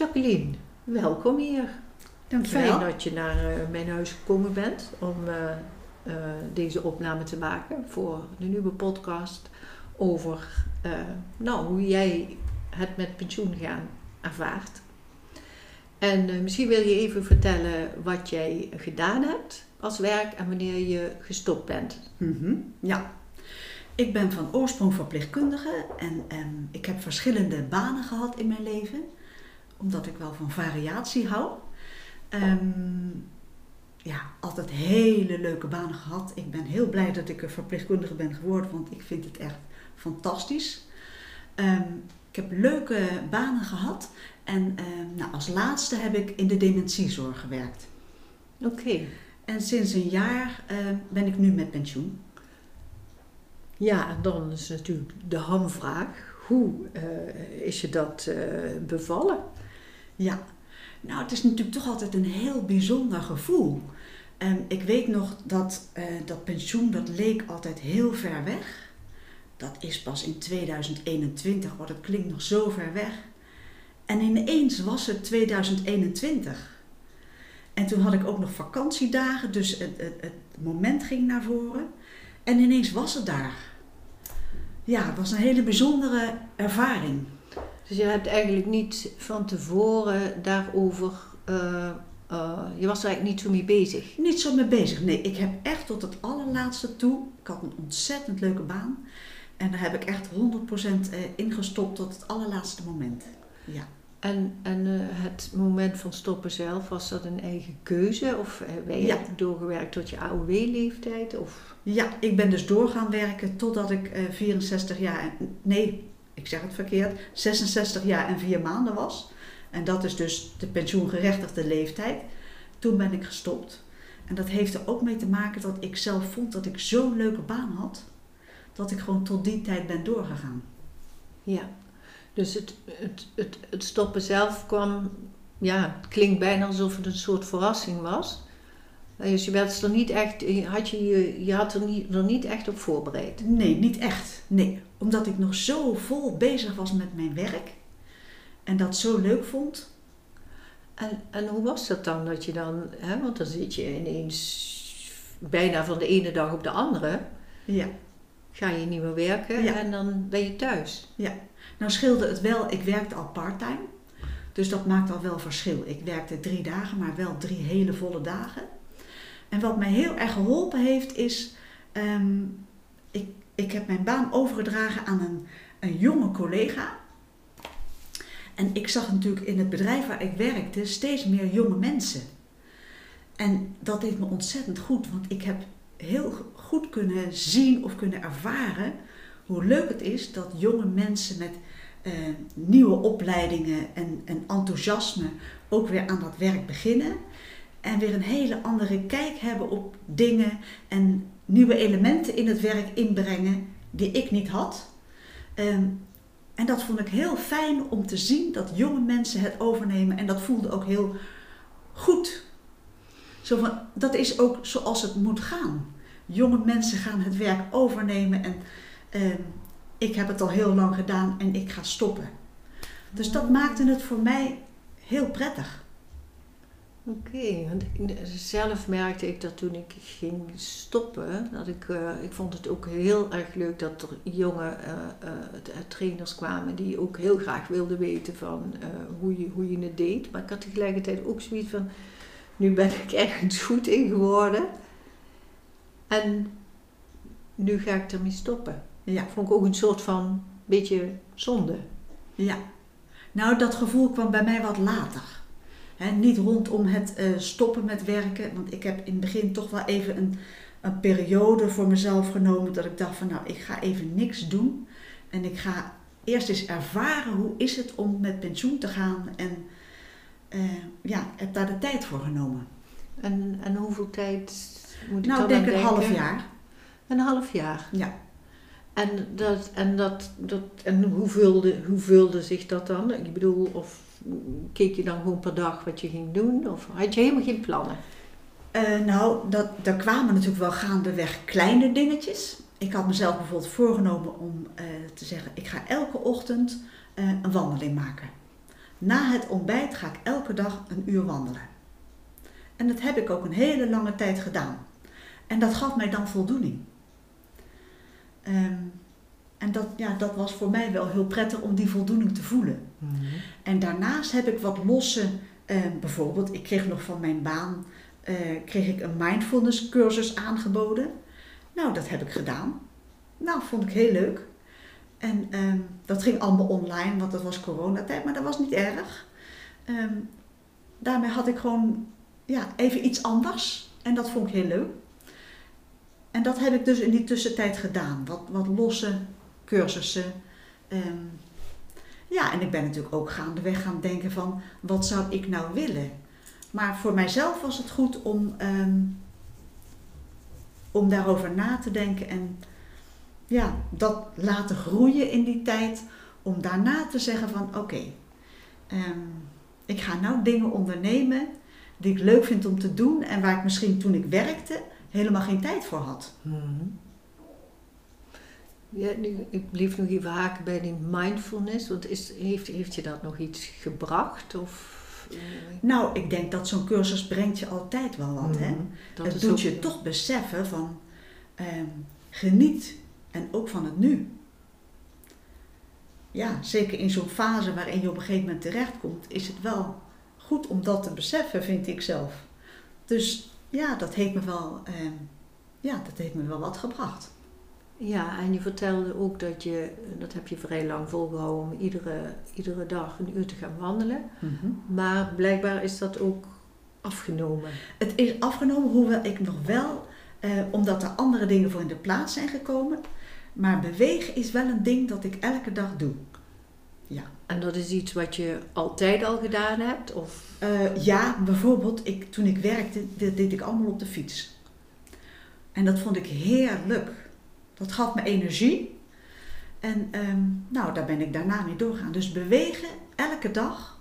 Jacqueline, welkom hier. Dankjewel. Fijn dat je naar eh, mijn huis gekomen bent om eh, eh, deze opname te maken voor de nieuwe podcast over nou, hoe jij het met pensioen gaan ervaart. En misschien wil je even vertellen wat jij gedaan hebt als werk en wanneer je gestopt bent. Mhm, Ja. Ik ben van oorsprong verpleegkundige en ehm, ik heb verschillende banen gehad in mijn leven. Omdat ik wel van variatie hou. Ehm, ja, altijd hele leuke banen gehad. Ik ben heel blij dat ik een verpleegkundige ben geworden, want ik vind het echt fantastisch. Ehm, ik heb leuke banen gehad en ehm, nou, als laatste heb ik in de dementiezorg gewerkt. Oké. En sinds een jaar ben ik nu met pensioen. Ja, en dan is natuurlijk de hamvraag. Hoe eh, is je dat eh, bevallen? Ja, nou het is natuurlijk toch altijd een heel bijzonder gevoel. En ik weet nog dat eh, dat pensioen, dat leek altijd heel ver weg. Dat is pas in 2021, want dat klinkt nog zo ver weg. En ineens was het 2021. En toen had ik ook nog vakantiedagen, dus het, het, het moment ging naar voren. En ineens was het daar. Ja, het was een hele bijzondere ervaring. Dus je hebt eigenlijk niet van tevoren daarover. eh, eh, je was er eigenlijk niet zo mee bezig. Niet zo mee bezig. Nee, ik heb echt tot het allerlaatste toe. Ik had een ontzettend leuke baan. En daar heb ik echt 100% eh, ingestopt tot het allerlaatste moment. Ja. En, en het moment van stoppen zelf, was dat een eigen keuze? Of ben je Ja. doorgewerkt tot je AOW-leeftijd? Of... ja, ik ben dus door gaan werken totdat ik eh 64 jaar. Nee, ik zeg het verkeerd. 66 jaar en 4 maanden was. En dat is dus de pensioengerechtigde leeftijd. Toen ben ik gestopt. En dat heeft er ook mee te maken dat ik zelf vond dat ik zo'n leuke baan had. Dat ik gewoon tot die tijd ben doorgegaan. Ja. Dus het, het, het, het stoppen zelf kwam, ja, het klinkt bijna alsof het een soort verrassing was. Dus je werd er niet echt, had je, je, had er niet, er niet echt op voorbereid. Nee, niet echt. Nee, omdat ik nog zo vol bezig was met mijn werk en dat zo leuk vond. En, en hoe was dat dan dat je dan, hè, want dan zit je ineens bijna van de ene dag op de andere, Ja, ga je niet meer werken Ja. en dan ben je thuis. nou scheelde het wel, ik werkte al parttime. Dus dat maakt al wel verschil. Ik werkte drie dagen, maar wel drie hele volle dagen. En wat mij heel erg geholpen heeft is, ehm, ik, ik heb mijn baan overgedragen aan een, een jonge collega. En ik zag natuurlijk in het bedrijf waar ik werkte steeds meer jonge mensen. En dat deed me ontzettend goed, want ik heb heel goed kunnen zien of kunnen ervaren hoe leuk het is dat jonge mensen met eh, nieuwe opleidingen en, en enthousiasme ook weer aan dat werk beginnen. En weer een hele andere kijk hebben op dingen en nieuwe elementen in het werk inbrengen die ik niet had. Ehm, en dat vond ik heel fijn om te zien dat jonge mensen het overnemen. En dat voelde ook heel goed. Zo van, dat is ook zoals het moet gaan. Jonge mensen gaan het werk overnemen en ehm, ik heb het al heel lang gedaan en ik ga stoppen. Dus dat maakte het voor mij heel prettig. Oké, want zelf merkte ik dat toen ik ging stoppen, dat ik, eh, ik vond het ook heel erg leuk dat er jonge eh, eh, trainers kwamen die ook heel graag wilden weten van hoe, je, hoe je het deed. Maar ik had tegelijkertijd ook zoiets van, nu ben ik ergens goed in geworden en nu ga ik ermee stoppen. Ja, vond ik ook een soort van beetje zonde. ja. Nou, dat gevoel kwam bij mij wat later. Hè, niet rondom het eh, stoppen met werken, want ik heb in het begin toch wel even een, een periode voor mezelf genomen dat ik dacht van nou, ik ga even niks doen. En ik ga eerst eens ervaren hoe is het om met pensioen te gaan en eh, ja, heb daar de tijd voor genomen. En, en hoeveel tijd moet ik Nou, dan denk aan een half jaar. Een half jaar. Ja. En, dat, en, dat, dat, en hoe, vulde, hoe vulde zich dat dan? Ik bedoel, of keek je dan gewoon per dag wat je ging doen? Of had je helemaal geen plannen? Eh, nou, dat, daar kwamen natuurlijk wel gaandeweg kleine dingetjes. Ik had mezelf bijvoorbeeld voorgenomen om eh, te zeggen: ik ga elke ochtend eh, een wandeling maken. Na het ontbijt ga ik elke dag een uur wandelen. En dat heb ik ook een hele lange tijd gedaan. En dat gaf mij dan voldoening. Ehm, en dat, ja, dat was voor mij wel heel prettig om die voldoening te voelen. Mhm. En daarnaast heb ik wat losse, eh, bijvoorbeeld, ik kreeg nog van mijn baan, eh, kreeg ik een mindfulness cursus aangeboden. Nou, dat heb ik gedaan. Nou, vond ik heel leuk. En ehm, dat ging allemaal online, want dat was coronatijd, maar dat was niet erg. Ehm, daarmee had ik gewoon ja, even iets anders en dat vond ik heel leuk. En dat heb ik dus in die tussentijd gedaan. Wat, wat losse cursussen. Ehm, ja, en ik ben natuurlijk ook gaandeweg gaan denken van wat zou ik nou willen. Maar voor mijzelf was het goed om, ehm, om daarover na te denken en ja, dat laten groeien in die tijd. Om daarna te zeggen van oké, ehm, ik ga nou dingen ondernemen die ik leuk vind om te doen en waar ik misschien toen ik werkte helemaal geen tijd voor had. Mhm. Ja, nu, ik bleef nog even haken bij die mindfulness. Want is, heeft, heeft je dat nog iets gebracht? Of, eh, Nou, ik denk dat zo'n cursus brengt je altijd wel wat. Hè? mhm. Dat het doet ook- je toch beseffen van ehm, geniet en ook van het nu. Ja, zeker in zo'n fase waarin je op een gegeven moment terechtkomt, is het wel goed om dat te beseffen, vind ik zelf. Dus ja, dat heeft me wel, ehm, ja, dat heeft me wel wat gebracht. Ja, en je vertelde ook dat je, dat heb je vrij lang volgehouden, om iedere, iedere dag een uur te gaan wandelen. Maar blijkbaar is dat ook afgenomen. Het is afgenomen, hoewel ik nog wel, eh, omdat er andere dingen voor in de plaats zijn gekomen. Maar bewegen is wel een ding dat ik elke dag doe. Ja. En dat is iets wat je altijd al gedaan hebt? Of Eh, ja, bijvoorbeeld, ik, toen ik werkte, deed ik allemaal op de fiets. En dat vond ik heerlijk. Dat gaf me energie. En ehm, nou, daar ben ik daarna mee doorgaan. Dus bewegen, elke dag,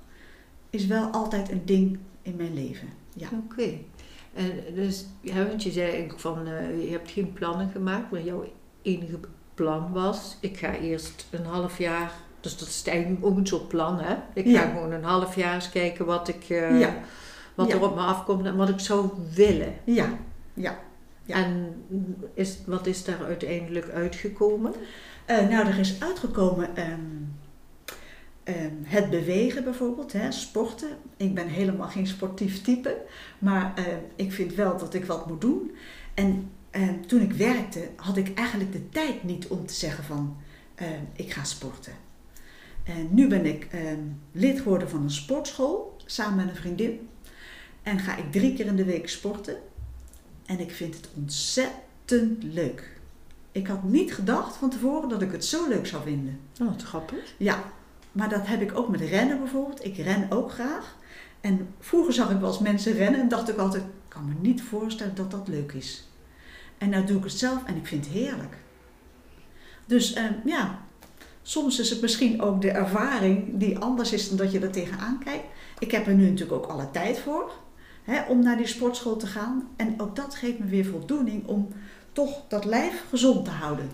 is wel altijd een ding in mijn leven. Ja. Oké. En dus, ja, want je zei eigenlijk van, eh, je hebt geen plannen gemaakt, maar jouw enige plan was, ik ga eerst een half jaar, dus dat is eigenlijk ook een soort plan, hè? Ik ga gewoon een half jaar eens kijken wat, ik, eh, Ja. wat er op me afkomt en wat ik zou willen. Ja, ja. Ja. En is, wat is daar uiteindelijk uitgekomen? Eh, nou, er is uitgekomen ehm, ehm, het bewegen bijvoorbeeld, hè, sporten. Ik ben helemaal geen sportief type, maar eh, ik vind wel dat ik wat moet doen. En ehm, toen ik werkte, had ik eigenlijk de tijd niet om te zeggen van ehm, ik ga sporten. En nu ben ik ehm, lid geworden van een sportschool samen met een vriendin. En ga ik drie keer in de week sporten. En ik vind het ontzettend leuk. Ik had niet gedacht van tevoren dat ik het zo leuk zou vinden. Oh, wat grappig. Ja, maar dat heb ik ook met rennen bijvoorbeeld. Ik ren ook graag. En vroeger zag ik wel eens mensen rennen en dacht ik altijd, ik kan me niet voorstellen dat dat leuk is. En nou doe ik het zelf en ik vind het heerlijk. Dus eh, ja, soms is het misschien ook de ervaring die anders is dan dat je er tegenaan kijkt. Ik heb er nu natuurlijk ook alle tijd voor hè, om naar die sportschool te gaan. En ook dat geeft me weer voldoening om toch dat lijf gezond te houden.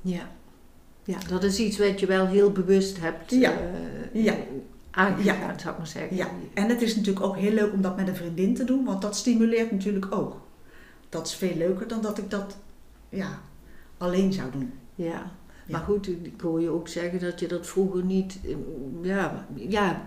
Ja. Ja, dat is iets wat je wel heel bewust hebt Ja. eh, Ja. aangegaan, zou ik maar zeggen. Ja, en het is natuurlijk ook heel leuk om dat met een vriendin te doen, want dat stimuleert natuurlijk ook. Dat is veel leuker dan dat ik dat ja, alleen zou doen. Ja. Maar goed, ik hoor je ook zeggen dat je dat vroeger niet, eh, ja, ja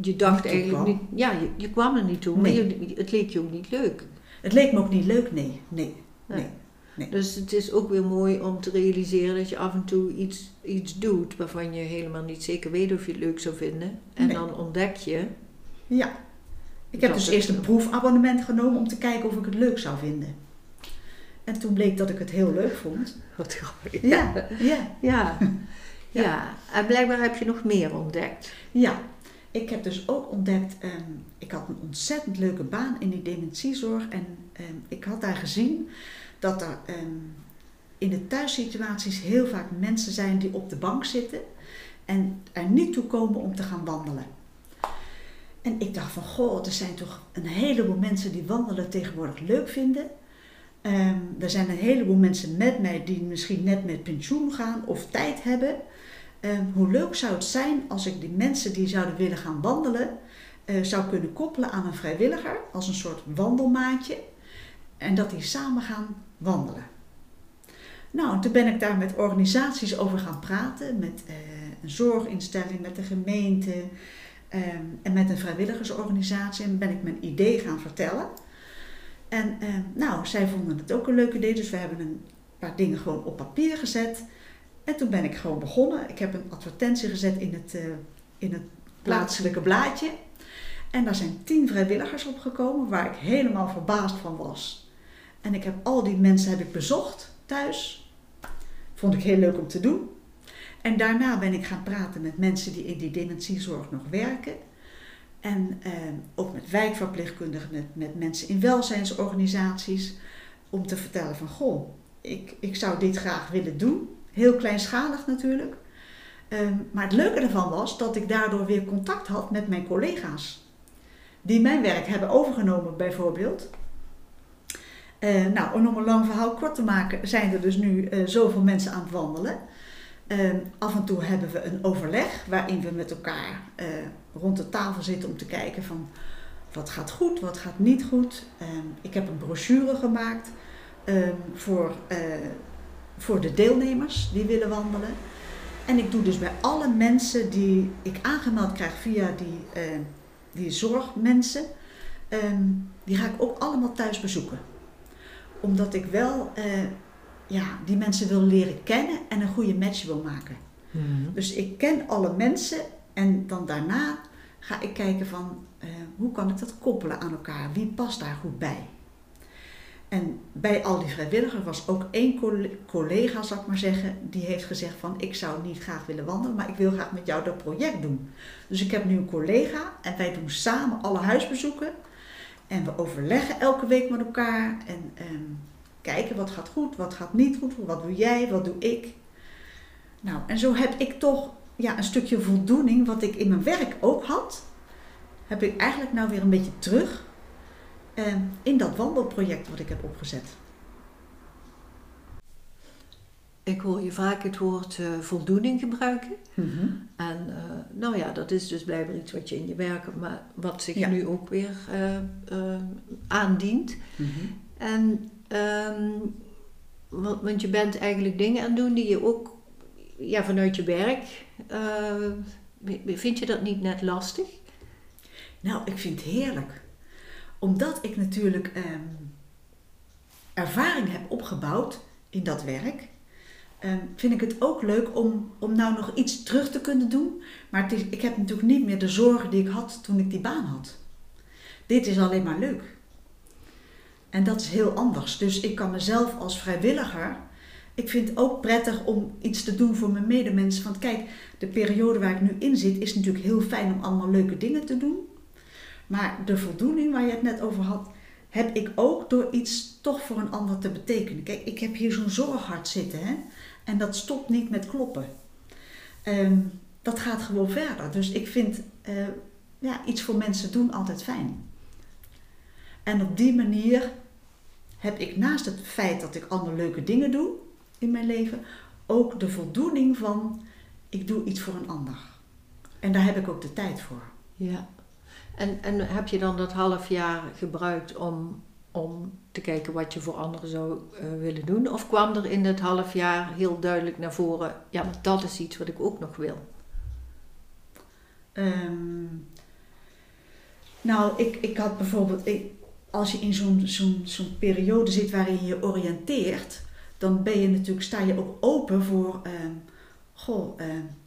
je dacht Niet eigenlijk niet, ja, je, je kwam er niet toe, Nee. maar je, het leek je ook niet leuk. Het leek me ook niet leuk, nee. Nee. Nee. nee. Nee. Dus het is ook weer mooi om te realiseren dat je af en toe iets, iets doet waarvan je helemaal niet zeker weet of je het leuk zou vinden. En dan ontdek je. Ja. Ik heb Dat dus eerst een proefabonnement genomen om te kijken of ik het leuk zou vinden. En toen bleek dat ik het heel leuk vond. Wat grappig. Ja, ja, Ja. Ja. ja. En blijkbaar heb je nog meer ontdekt. ja. Ik heb dus ook ontdekt, ehm, ik had een ontzettend leuke baan in die dementiezorg. En ehm, ik had daar gezien dat er ehm, in de thuissituaties heel vaak mensen zijn die op de bank zitten en er niet toe komen om te gaan wandelen. En ik dacht van, goh, er zijn toch een heleboel mensen die wandelen tegenwoordig leuk vinden. Ehm, er zijn een heleboel mensen met mij die misschien net met pensioen gaan of tijd hebben. ehm, hoe leuk zou het zijn als ik die mensen die zouden willen gaan wandelen, eh, zou kunnen koppelen aan een vrijwilliger als een soort wandelmaatje. En dat die samen gaan wandelen. Nou, toen ben ik daar met organisaties over gaan praten, met eh, een zorginstelling, met de gemeente ehm, en met een vrijwilligersorganisatie. En ben ik mijn idee gaan vertellen. En ehm, nou, zij vonden het ook een leuk idee, dus we hebben een paar dingen gewoon op papier gezet. En toen ben ik gewoon begonnen. Ik heb een advertentie gezet in het, uh, in het plaatselijke blaadje. En daar zijn tien vrijwilligers opgekomen, waar ik helemaal verbaasd van was. En ik heb al die mensen heb ik bezocht thuis. Vond ik heel leuk om te doen. En daarna ben ik gaan praten met mensen die in die dementiezorg nog werken. En eh, ook met wijkverpleegkundigen, met, met mensen in welzijnsorganisaties. Om te vertellen van, goh, ik, ik zou dit graag willen doen. Heel kleinschalig natuurlijk. Ehm, maar het leuke ervan was dat ik daardoor weer contact had met mijn collega's. Die mijn werk hebben overgenomen bijvoorbeeld. Uh, nou, om een lang verhaal kort te maken, zijn er dus nu uh, zoveel mensen aan het wandelen. Uh, af en toe hebben we een overleg waarin we met elkaar eh, rond de tafel zitten om te kijken van wat gaat goed, wat gaat niet goed. Ehm, ik heb een brochure gemaakt ehm, voor, voor de deelnemers die willen wandelen. En ik doe dus bij alle mensen die ik aangemeld krijg via die, die zorgmensen, die ga ik ook allemaal thuis bezoeken omdat ik wel uh, ja, die mensen wil leren kennen en een goede match wil maken. Mhm. Dus ik ken alle mensen en dan daarna ga ik kijken van uh, hoe kan ik dat koppelen aan elkaar? Wie past daar goed bij? En bij al die vrijwilligers was ook één collega, zal ik maar zeggen, die heeft gezegd van ik zou niet graag willen wandelen, maar ik wil graag met jou dat project doen. Dus ik heb nu een collega en wij doen samen alle huisbezoeken en we overleggen elke week met elkaar en ehm, kijken wat gaat goed, wat gaat niet goed, wat doe jij, wat doe ik. Nou, en zo heb ik toch ja, een stukje voldoening wat ik in mijn werk ook had, heb ik eigenlijk nou weer een beetje terug ehm, in dat wandelproject wat ik heb opgezet. Ik hoor je vaak het woord uh, voldoening gebruiken. Mhm. En uh, nou ja, dat is dus blijkbaar iets wat je in je werk, maar wat zich Ja. nu ook weer uh, aandient. Mhm. En um, want, je bent eigenlijk dingen aan het doen die je ook ja, vanuit je werk. vind je dat niet net lastig? Nou, ik vind het heerlijk. Omdat ik natuurlijk ehm, ervaring heb opgebouwd in dat werk, ehm, vind ik het ook leuk om, om nou nog iets terug te kunnen doen. Maar het is, ik heb natuurlijk niet meer de zorgen die ik had toen ik die baan had. Dit is alleen maar leuk. En dat is heel anders. Dus ik kan mezelf als vrijwilliger. Ik vind het ook prettig om iets te doen voor mijn medemensen. Want kijk, de periode waar ik nu in zit is natuurlijk heel fijn om allemaal leuke dingen te doen. Maar de voldoening waar je het net over had, heb ik ook door iets toch voor een ander te betekenen. Kijk, ik heb hier zo'n zorghart zitten hè? en dat stopt niet met kloppen. Ehm, dat gaat gewoon verder. Dus ik vind eh, ja, iets voor mensen doen altijd fijn. En op die manier heb ik naast het feit dat ik andere leuke dingen doe in mijn leven, ook de voldoening van ik doe iets voor een ander. En daar heb ik ook de tijd voor. Ja. En, en heb je dan dat half jaar gebruikt om, om te kijken wat je voor anderen zou uh, willen doen? Of kwam er in het half jaar heel duidelijk naar voren, ja, maar dat is iets wat ik ook nog wil? Um, nou, ik, ik had bijvoorbeeld, ik, als je in zo'n zo'n periode zit waarin je je oriënteert, dan ben je natuurlijk, sta je ook open voor, um, goh, uh,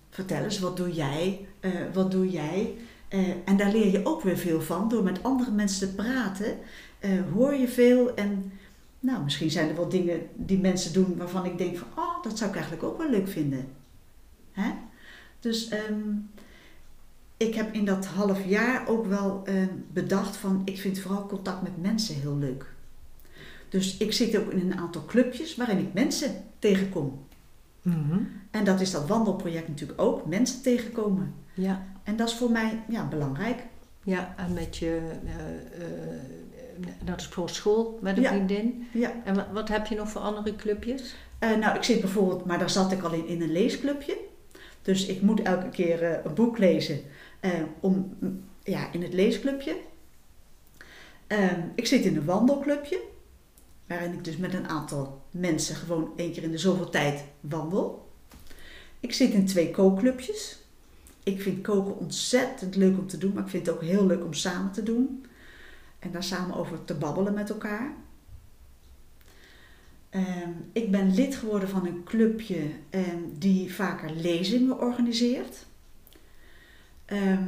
vertel eens, wat doe jij? Uh, wat doe jij? Uh, en daar leer je ook weer veel van. Door met andere mensen te praten, hoor je veel. En nou, misschien zijn er wel dingen die mensen doen waarvan ik denk van, oh, dat zou ik eigenlijk ook wel leuk vinden. Hè? Dus um, ik heb in dat half jaar ook wel uh, bedacht van ik vind vooral contact met mensen heel leuk. Dus ik zit ook in een aantal clubjes waarin ik mensen tegenkom. Mm -hmm. En dat is dat wandelproject natuurlijk ook, mensen tegenkomen. Ja. En dat is voor mij ja, belangrijk. Ja, en met je, uh, uh, dat is voor school met een ja. vriendin. Ja. En wat, heb je nog voor andere clubjes? nou, ik zit bijvoorbeeld, maar daar zat ik al in, in een leesclubje. Dus ik moet elke keer eh, een boek lezen eh, om, ja, in het leesclubje. Ehm, ik zit in een wandelclubje, waarin ik dus met een aantal mensen gewoon één keer in de zoveel tijd wandel. Ik zit in twee kookclubjes. Ik vind koken ontzettend leuk om te doen, maar ik vind het ook heel leuk om samen te doen. En daar samen over te babbelen met elkaar. Ehm, ik ben lid geworden van een clubje ehm, die vaker lezingen organiseert. Ehm,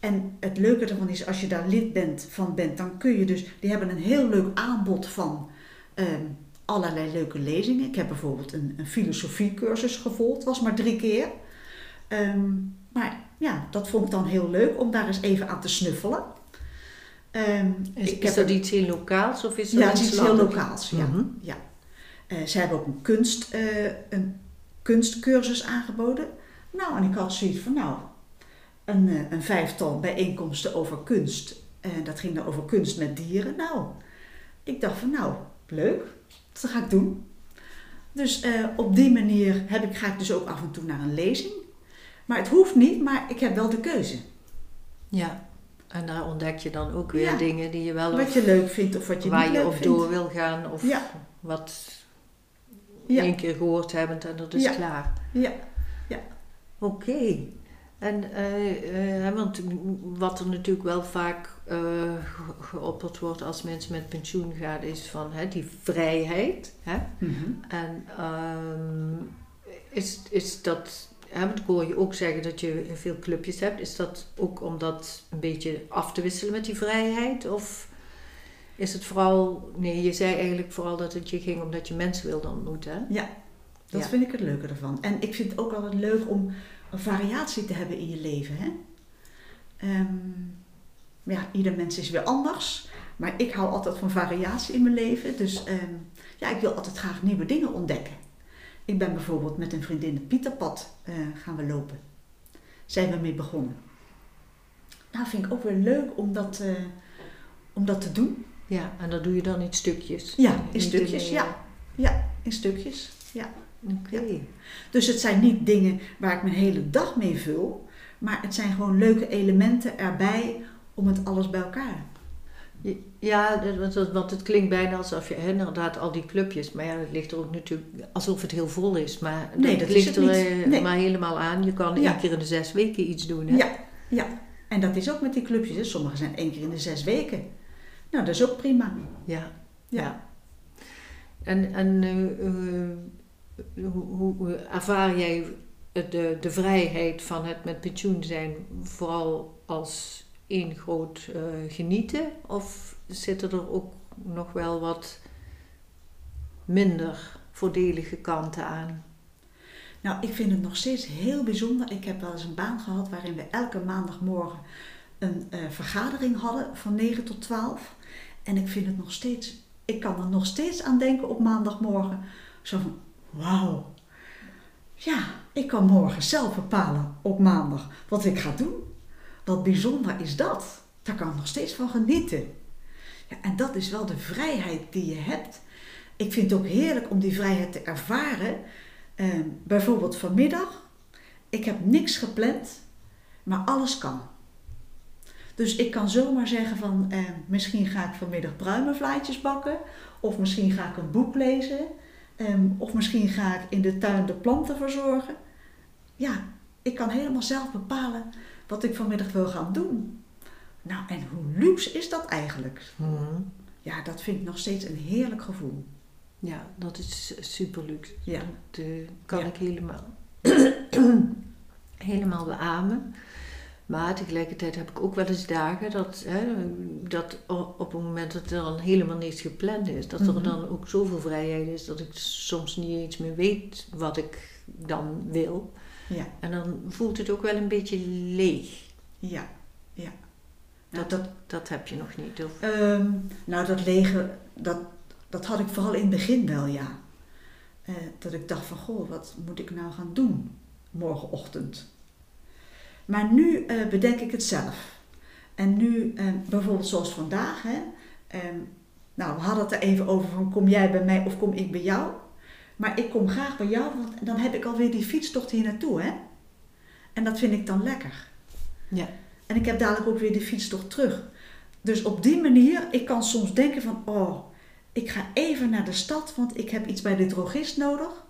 en het leuke ervan is, als je daar lid bent, van bent, dan kun je dus, die hebben een heel leuk aanbod van allerlei leuke lezingen. Ik heb bijvoorbeeld een, een filosofiecursus gevolgd, was maar drie keer. maar ja, dat vond ik dan heel leuk om daar eens even aan te snuffelen. Um, is, ik is dat iets heel lokaals of is dat ja, iets, iets heel lokaals? Ja. Mhm. ja. Uh, ze hebben ook een, kunst, uh, een kunstcursus aangeboden. Nou, en ik had zoiets van, nou, een, uh, een vijftal bijeenkomsten over kunst. En dat ging dan over kunst met dieren. Nou, ik dacht van, nou, leuk, dat ga ik doen. Dus op die manier heb ik, ga ik dus ook af en toe naar een lezing. Maar het hoeft niet, maar ik heb wel de keuze. Ja. En daar ontdek je dan ook weer dingen die je wel... Wat je leuk vindt of wat je niet leuk vindt. Waar je op door wil gaan of wat ja. één keer gehoord hebben en dat is klaar. Ja, ja. Oké. En uh, uh, want wat er natuurlijk wel vaak uh, geopperd wordt als mensen met pensioen gaan, is van hè, die vrijheid. Hè? Mm -hmm. En um, is, is dat want ik hoor je ook zeggen dat je veel clubjes hebt. Is dat ook om dat een beetje af te wisselen met die vrijheid? Of is het vooral, nee, je zei eigenlijk vooral dat het je ging omdat je mensen wilde ontmoeten. Ja, dat vind ik het leuke ervan. En ik vind het ook altijd leuk om variatie te hebben in je leven. Hè? Um, ja, ieder mens is weer anders. Maar ik hou altijd van variatie in mijn leven. Dus um, ja, ik wil altijd graag nieuwe dingen ontdekken. Ik ben bijvoorbeeld met een vriendin het Pieterpad uh, gaan we lopen. Zijn we mee begonnen. Nou, vind ik ook weer leuk om dat, uh, om dat te doen. Ja, en dat doe je dan in stukjes? Ja, in stukjes, ja. Ja, in stukjes, ja. Oké. Ja. Dus het zijn niet dingen waar ik mijn hele dag mee vul, maar het zijn gewoon leuke elementen erbij om het alles bij elkaar ja, want het klinkt bijna alsof je inderdaad al die clubjes, maar ja, het ligt er ook natuurlijk alsof het heel vol is. Maar nee, dat, ligt er eh, nee. maar helemaal aan. Je kan één keer in de zes weken iets doen. Hè? Ja, ja, en dat is ook met die clubjes. Hè. Sommige zijn één keer in de zes weken. Nou, dat is ook prima. Ja, ja. En, en uh, hoe, ervaar jij de, de vrijheid van het met pensioen zijn vooral als één groot uh, genieten? Of zitten er ook nog wel wat minder voordelige kanten aan? Nou, ik vind het nog steeds heel bijzonder. Ik heb wel eens een baan gehad waarin we elke maandagmorgen een uh, vergadering hadden van 9 tot 12. En ik vind het nog steeds, ik kan er nog steeds aan denken op maandagmorgen. Zo van, wauw. Ja, ik kan morgen zelf bepalen op maandag wat ik ga doen. Wat bijzonder is dat. Daar kan ik nog steeds van genieten. Ja, en dat is wel de vrijheid die je hebt. Ik vind het ook heerlijk om die vrijheid te ervaren. Eh, bijvoorbeeld vanmiddag. Ik heb niks gepland, maar alles kan. Dus ik kan zomaar zeggen van eh, misschien ga ik vanmiddag pruimenvlaatjes bakken. Of misschien ga ik een boek lezen. Eh, of misschien ga ik in de tuin de planten verzorgen. Ja, ik kan helemaal zelf bepalen wat ik vanmiddag wil gaan doen. Nou, en hoe luxe is dat eigenlijk? Mhm. Ja, dat vind ik nog steeds een heerlijk gevoel. Ja, dat is super luxe. Ja. Dat uh, kan ik helemaal, helemaal beamen. Maar tegelijkertijd heb ik ook wel eens dagen dat, hè, dat op het moment dat er dan helemaal niets gepland is, dat er Mhm. dan ook zoveel vrijheid is dat ik soms niet eens meer weet wat ik dan wil. Ja, En dan voelt het ook wel een beetje leeg. ja, ja. Dat, dat, dat heb je nog niet. Of, Ehm, nou, dat lege, dat, dat had ik vooral in het begin wel, ja. Eh, dat ik dacht van, goh, wat moet ik nou gaan doen morgenochtend? Maar nu eh, bedenk ik het zelf. En nu, eh, bijvoorbeeld zoals vandaag, hè. ehm, nou, we hadden het er even over van, kom jij bij mij of kom ik bij jou? Maar ik kom graag bij jou, want dan heb ik alweer die fietstocht hier naartoe, hè? En dat vind ik dan lekker. Ja. En ik heb dadelijk ook weer de fietstocht terug. Dus op die manier, ik kan soms denken van, oh, ik ga even naar de stad, want ik heb iets bij de drogist nodig.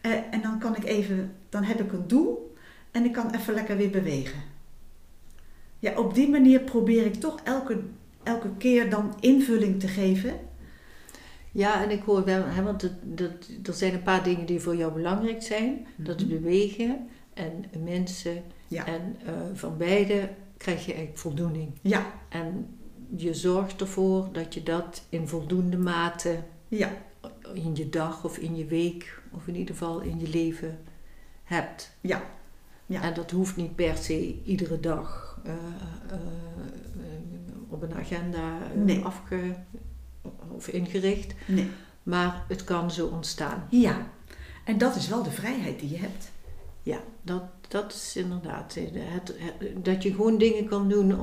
Eh, en dan kan ik even, dan heb ik een doel en ik kan even lekker weer bewegen. Ja, op die manier probeer ik toch elke, elke keer dan invulling te geven. Ja, en ik hoor wel, hè, want het, dat, er zijn een paar dingen die voor jou belangrijk zijn. Dat is Mhm. bewegen en mensen. Ja. En eh, van beide krijg je eigenlijk voldoening. Ja, En je zorgt ervoor dat je dat in voldoende mate ja, in je dag of in je week of in ieder geval in je leven hebt. ja, Ja. En dat hoeft niet per se iedere dag eh, eh, op een agenda eh, Nee. afge of ingericht, nee. maar het kan zo ontstaan. Ja, en dat is wel de vrijheid die je hebt. Ja, dat, dat is inderdaad. Het, het- dat je gewoon dingen kan doen,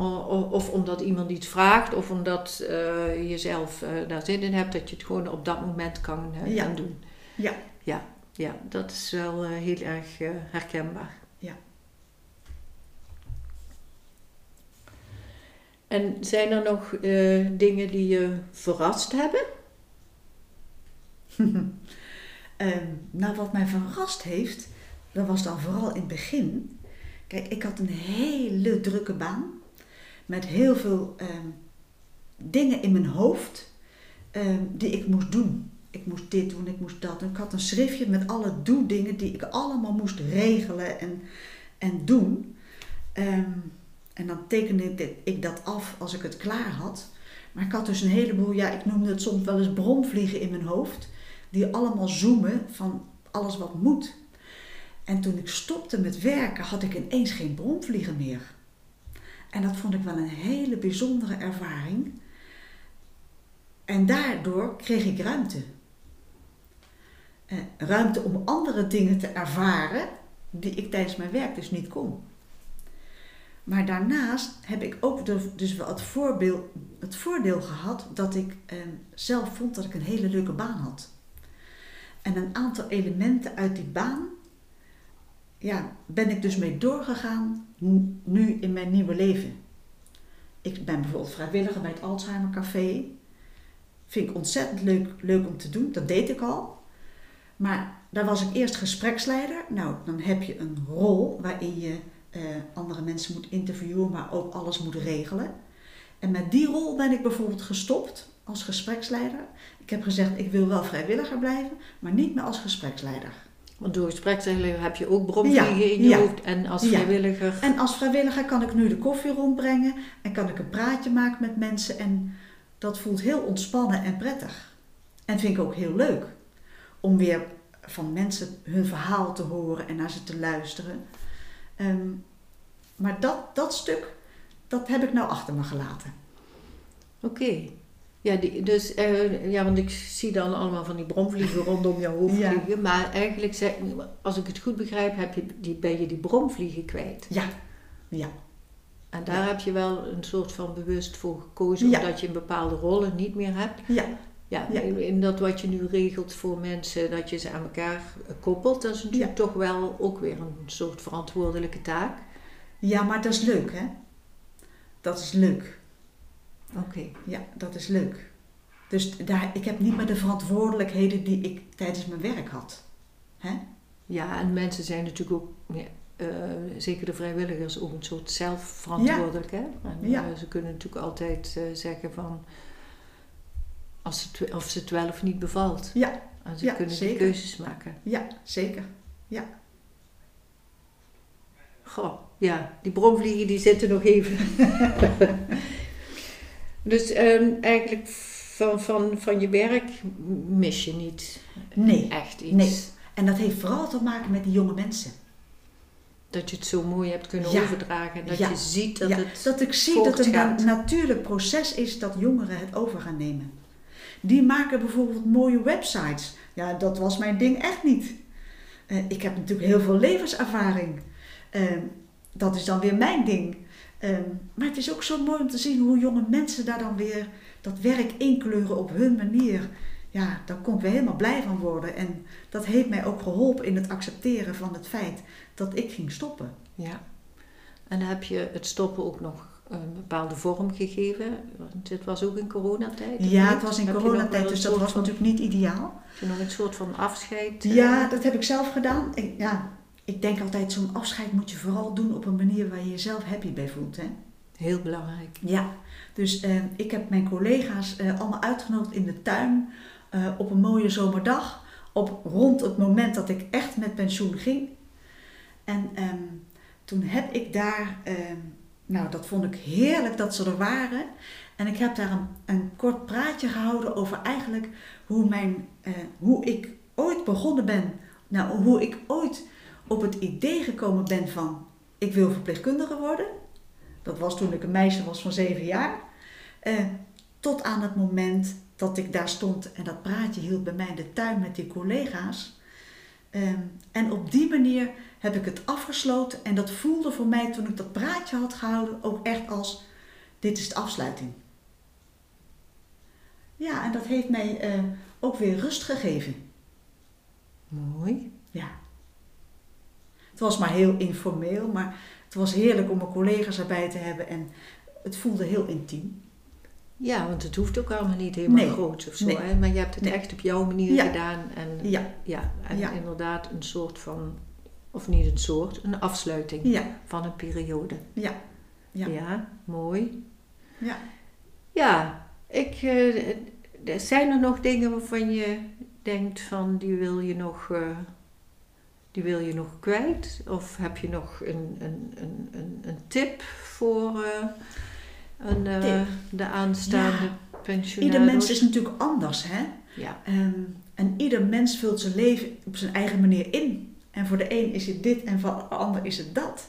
of omdat iemand iets vraagt, of omdat eh, je zelf eh, daar zin in hebt, dat je het gewoon op dat moment kan, Ja. kan doen. Ja. ja. Ja, dat is wel heel erg herkenbaar. Ja. En zijn er nog eh, dingen die je verrast hebben? Ehm, nou, wat mij verrast heeft, dat was dan vooral in het begin. Kijk, ik had een hele drukke baan met heel veel ehm, dingen in mijn hoofd ehm, die ik moest doen. Ik moest dit doen, ik moest dat. Ik had een schriftje met alle doe-dingen die ik allemaal moest regelen en, en doen. En dan tekende ik- dat af als ik het klaar had. Maar ik had dus een heleboel, ja, ik noemde het soms wel eens bromvliegen in mijn hoofd die allemaal zoomen van alles wat moet. En toen ik stopte met werken, had ik ineens geen bromvliegen meer. En dat vond ik wel een hele bijzondere ervaring. En daardoor kreeg ik ruimte. Eh, ruimte om andere dingen te ervaren die ik tijdens mijn werk dus niet kon. Maar daarnaast heb ik ook dus wel het, voorbeeld, het voordeel gehad dat ik eh, zelf vond dat ik een hele leuke baan had. En een aantal elementen uit die baan, ja, ben ik dus mee doorgegaan nu in mijn nieuwe leven. Ik ben bijvoorbeeld vrijwilliger bij het Alzheimer Café. Vind ik ontzettend leuk, leuk om te doen, dat deed ik al. Maar daar was ik eerst gespreksleider. Nou, dan heb je een rol waarin je eh, andere mensen moet interviewen, maar ook alles moet regelen. En met die rol ben ik bijvoorbeeld gestopt als gespreksleider. Ik heb gezegd, ik wil wel vrijwilliger blijven, maar niet meer als gespreksleider. Want door gespreksleider heb je ook bromvliegen Ja, in je ja. hoofd en als Ja. vrijwilliger. En als vrijwilliger kan ik nu de koffie rondbrengen en kan ik een praatje maken met mensen. En dat voelt heel ontspannen en prettig. En vind ik ook heel leuk om weer van mensen hun verhaal te horen en naar ze te luisteren. Ehm, maar dat, dat stuk, dat heb ik nou achter me gelaten. Oké. Ja, die, dus, eh, ja, want ik zie dan allemaal van die bromvliegen rondom je hoofd Ja. vliegen. Maar eigenlijk, zeg, als ik het goed begrijp, heb je die, ben je die bromvliegen kwijt. Ja, ja, En daar heb je wel een soort van bewust voor gekozen, Ja. omdat je een bepaalde rollen niet meer hebt. ja, Ja, Ja. In, in dat wat je nu regelt voor mensen, dat je ze aan elkaar koppelt, dat is natuurlijk toch wel ook weer een soort verantwoordelijke taak. ja, maar dat is leuk hè. Dat is leuk. Oké. Ja, dat is leuk. Dus daar, ik heb niet meer de verantwoordelijkheden die ik tijdens mijn werk had. Hè? Ja, en mensen zijn natuurlijk ook, ja, eh, zeker de vrijwilligers, ook een soort zelfverantwoordelijk. Hè? En, Ja. eh, ze kunnen natuurlijk altijd eh, zeggen van, als het, of ze het wel of niet bevalt. Ja, En ze Ja, kunnen zeker. keuzes maken. ja, zeker. Goh, ja, die bromvliegen die zitten nog even. dus ehm, eigenlijk van, van, van je werk mis je niet Nee. echt iets. Nee. En dat heeft vooral te maken met die jonge mensen. Dat je het zo mooi hebt kunnen Ja. overdragen. En dat Ja. je ziet dat ja, het... dat ik zie dat het een natuurlijk proces is dat jongeren het over gaan nemen. Die maken bijvoorbeeld mooie websites. Ja, dat was mijn ding echt niet. Eh, ik heb natuurlijk heel veel levenservaring. Ehm, dat is dan weer mijn ding. Ehm, maar het is ook zo mooi om te zien hoe jonge mensen daar dan weer dat werk inkleuren op hun manier. ja, daar kon ik weer helemaal blij van worden. En dat heeft mij ook geholpen in het accepteren van het feit dat ik ging stoppen. Ja. En heb je het stoppen ook nog een bepaalde vorm gegeven? Want dit was ook in coronatijd? Ja, niet? het was in Heb coronatijd, dus dat was van- natuurlijk niet ideaal. Heb je nog een soort van afscheid? eh, Ja, dat heb ik zelf gedaan. Ik, ja, ik denk altijd, zo'n afscheid moet je vooral doen op een manier waar je jezelf happy bij voelt. Hè? Heel belangrijk. Ja, dus eh, ik heb mijn collega's eh, allemaal uitgenodigd in de tuin eh, op een mooie zomerdag. Op, rond het moment dat ik echt met pensioen ging. En ehm, toen heb ik daar, ehm, nou dat vond ik heerlijk dat ze er waren. En ik heb daar een, een kort praatje gehouden over eigenlijk hoe, mijn, eh, hoe ik ooit begonnen ben. Nou, hoe ik ooit op het idee gekomen ben van ik wil verpleegkundige worden. Dat was toen ik een meisje was van zeven jaar. Eh, tot aan het moment dat ik daar stond en dat praatje hield bij mij in de tuin met die collega's. Ehm, en op die manier heb ik het afgesloten. En dat voelde voor mij toen ik dat praatje had gehouden ook echt als: dit is de afsluiting. Ja, en dat heeft mij eh, ook weer rust gegeven. Mooi. Ja. Het was maar heel informeel, maar het was heerlijk om mijn collega's erbij te hebben en het voelde heel intiem. Ja, want het hoeft ook allemaal niet helemaal Nee. groot of zo. Nee. Hè? Maar je hebt het Nee. echt op jouw manier Ja. gedaan. En, Ja, ja, en Ja. inderdaad een soort van, of niet een soort, een afsluiting ja, van een periode. ja, ja. mooi. ja. Ja, ik, er zijn er nog dingen waarvan je denkt van die wil je nog, eh, die wil je nog kwijt? Of heb je nog een, een, een, een, een tip voor eh, een, eh, de aanstaande Ja. pensionaris? Ieder mens is natuurlijk anders, hè? Ja, Ehm, en ieder mens vult zijn leven op zijn eigen manier in. En voor de een is het dit en voor de ander is het dat.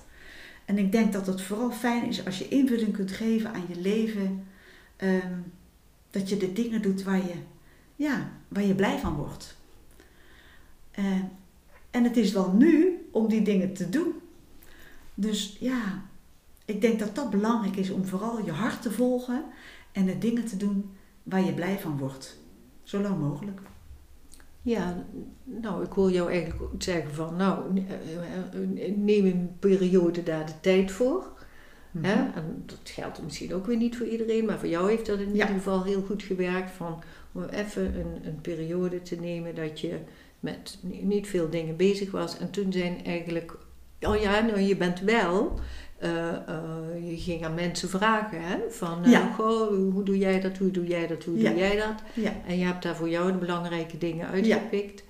En ik denk dat het vooral fijn is als je invulling kunt geven aan je leven. ehm, dat je de dingen doet waar je, ja, waar je blij van wordt. Eh, en het is wel nu om die dingen te doen. Dus ja, ik denk dat dat belangrijk is om vooral je hart te volgen en de dingen te doen waar je blij van wordt. Zo lang mogelijk. ja, nou ik hoor jou eigenlijk zeggen van nou eh, eh, neem een periode daar de tijd voor. Hè? En dat geldt misschien ook weer niet voor iedereen, maar voor jou heeft dat in Ja. ieder geval heel goed gewerkt. Van, om even een, een periode te nemen dat je met ni- niet veel dingen bezig was. En toen zijn eigenlijk, oh ja, nou je bent wel, eh, eh, je ging aan mensen vragen hè? van, eh, Ja. goh, hoe doe jij dat, hoe doe jij dat, hoe Ja. doe jij dat? Ja, En je hebt daar voor jou de belangrijke dingen uitgepikt.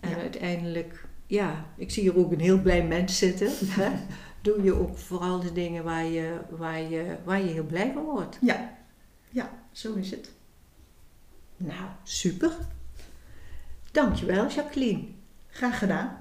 En uiteindelijk, ja, ik zie hier ook een heel blij mens zitten. Hè? Doe je ook vooral de dingen waar je, waar, je, waar je heel blij van wordt. ja, ja, zo is het. Nou, super. Dankjewel, Jacqueline. Graag gedaan.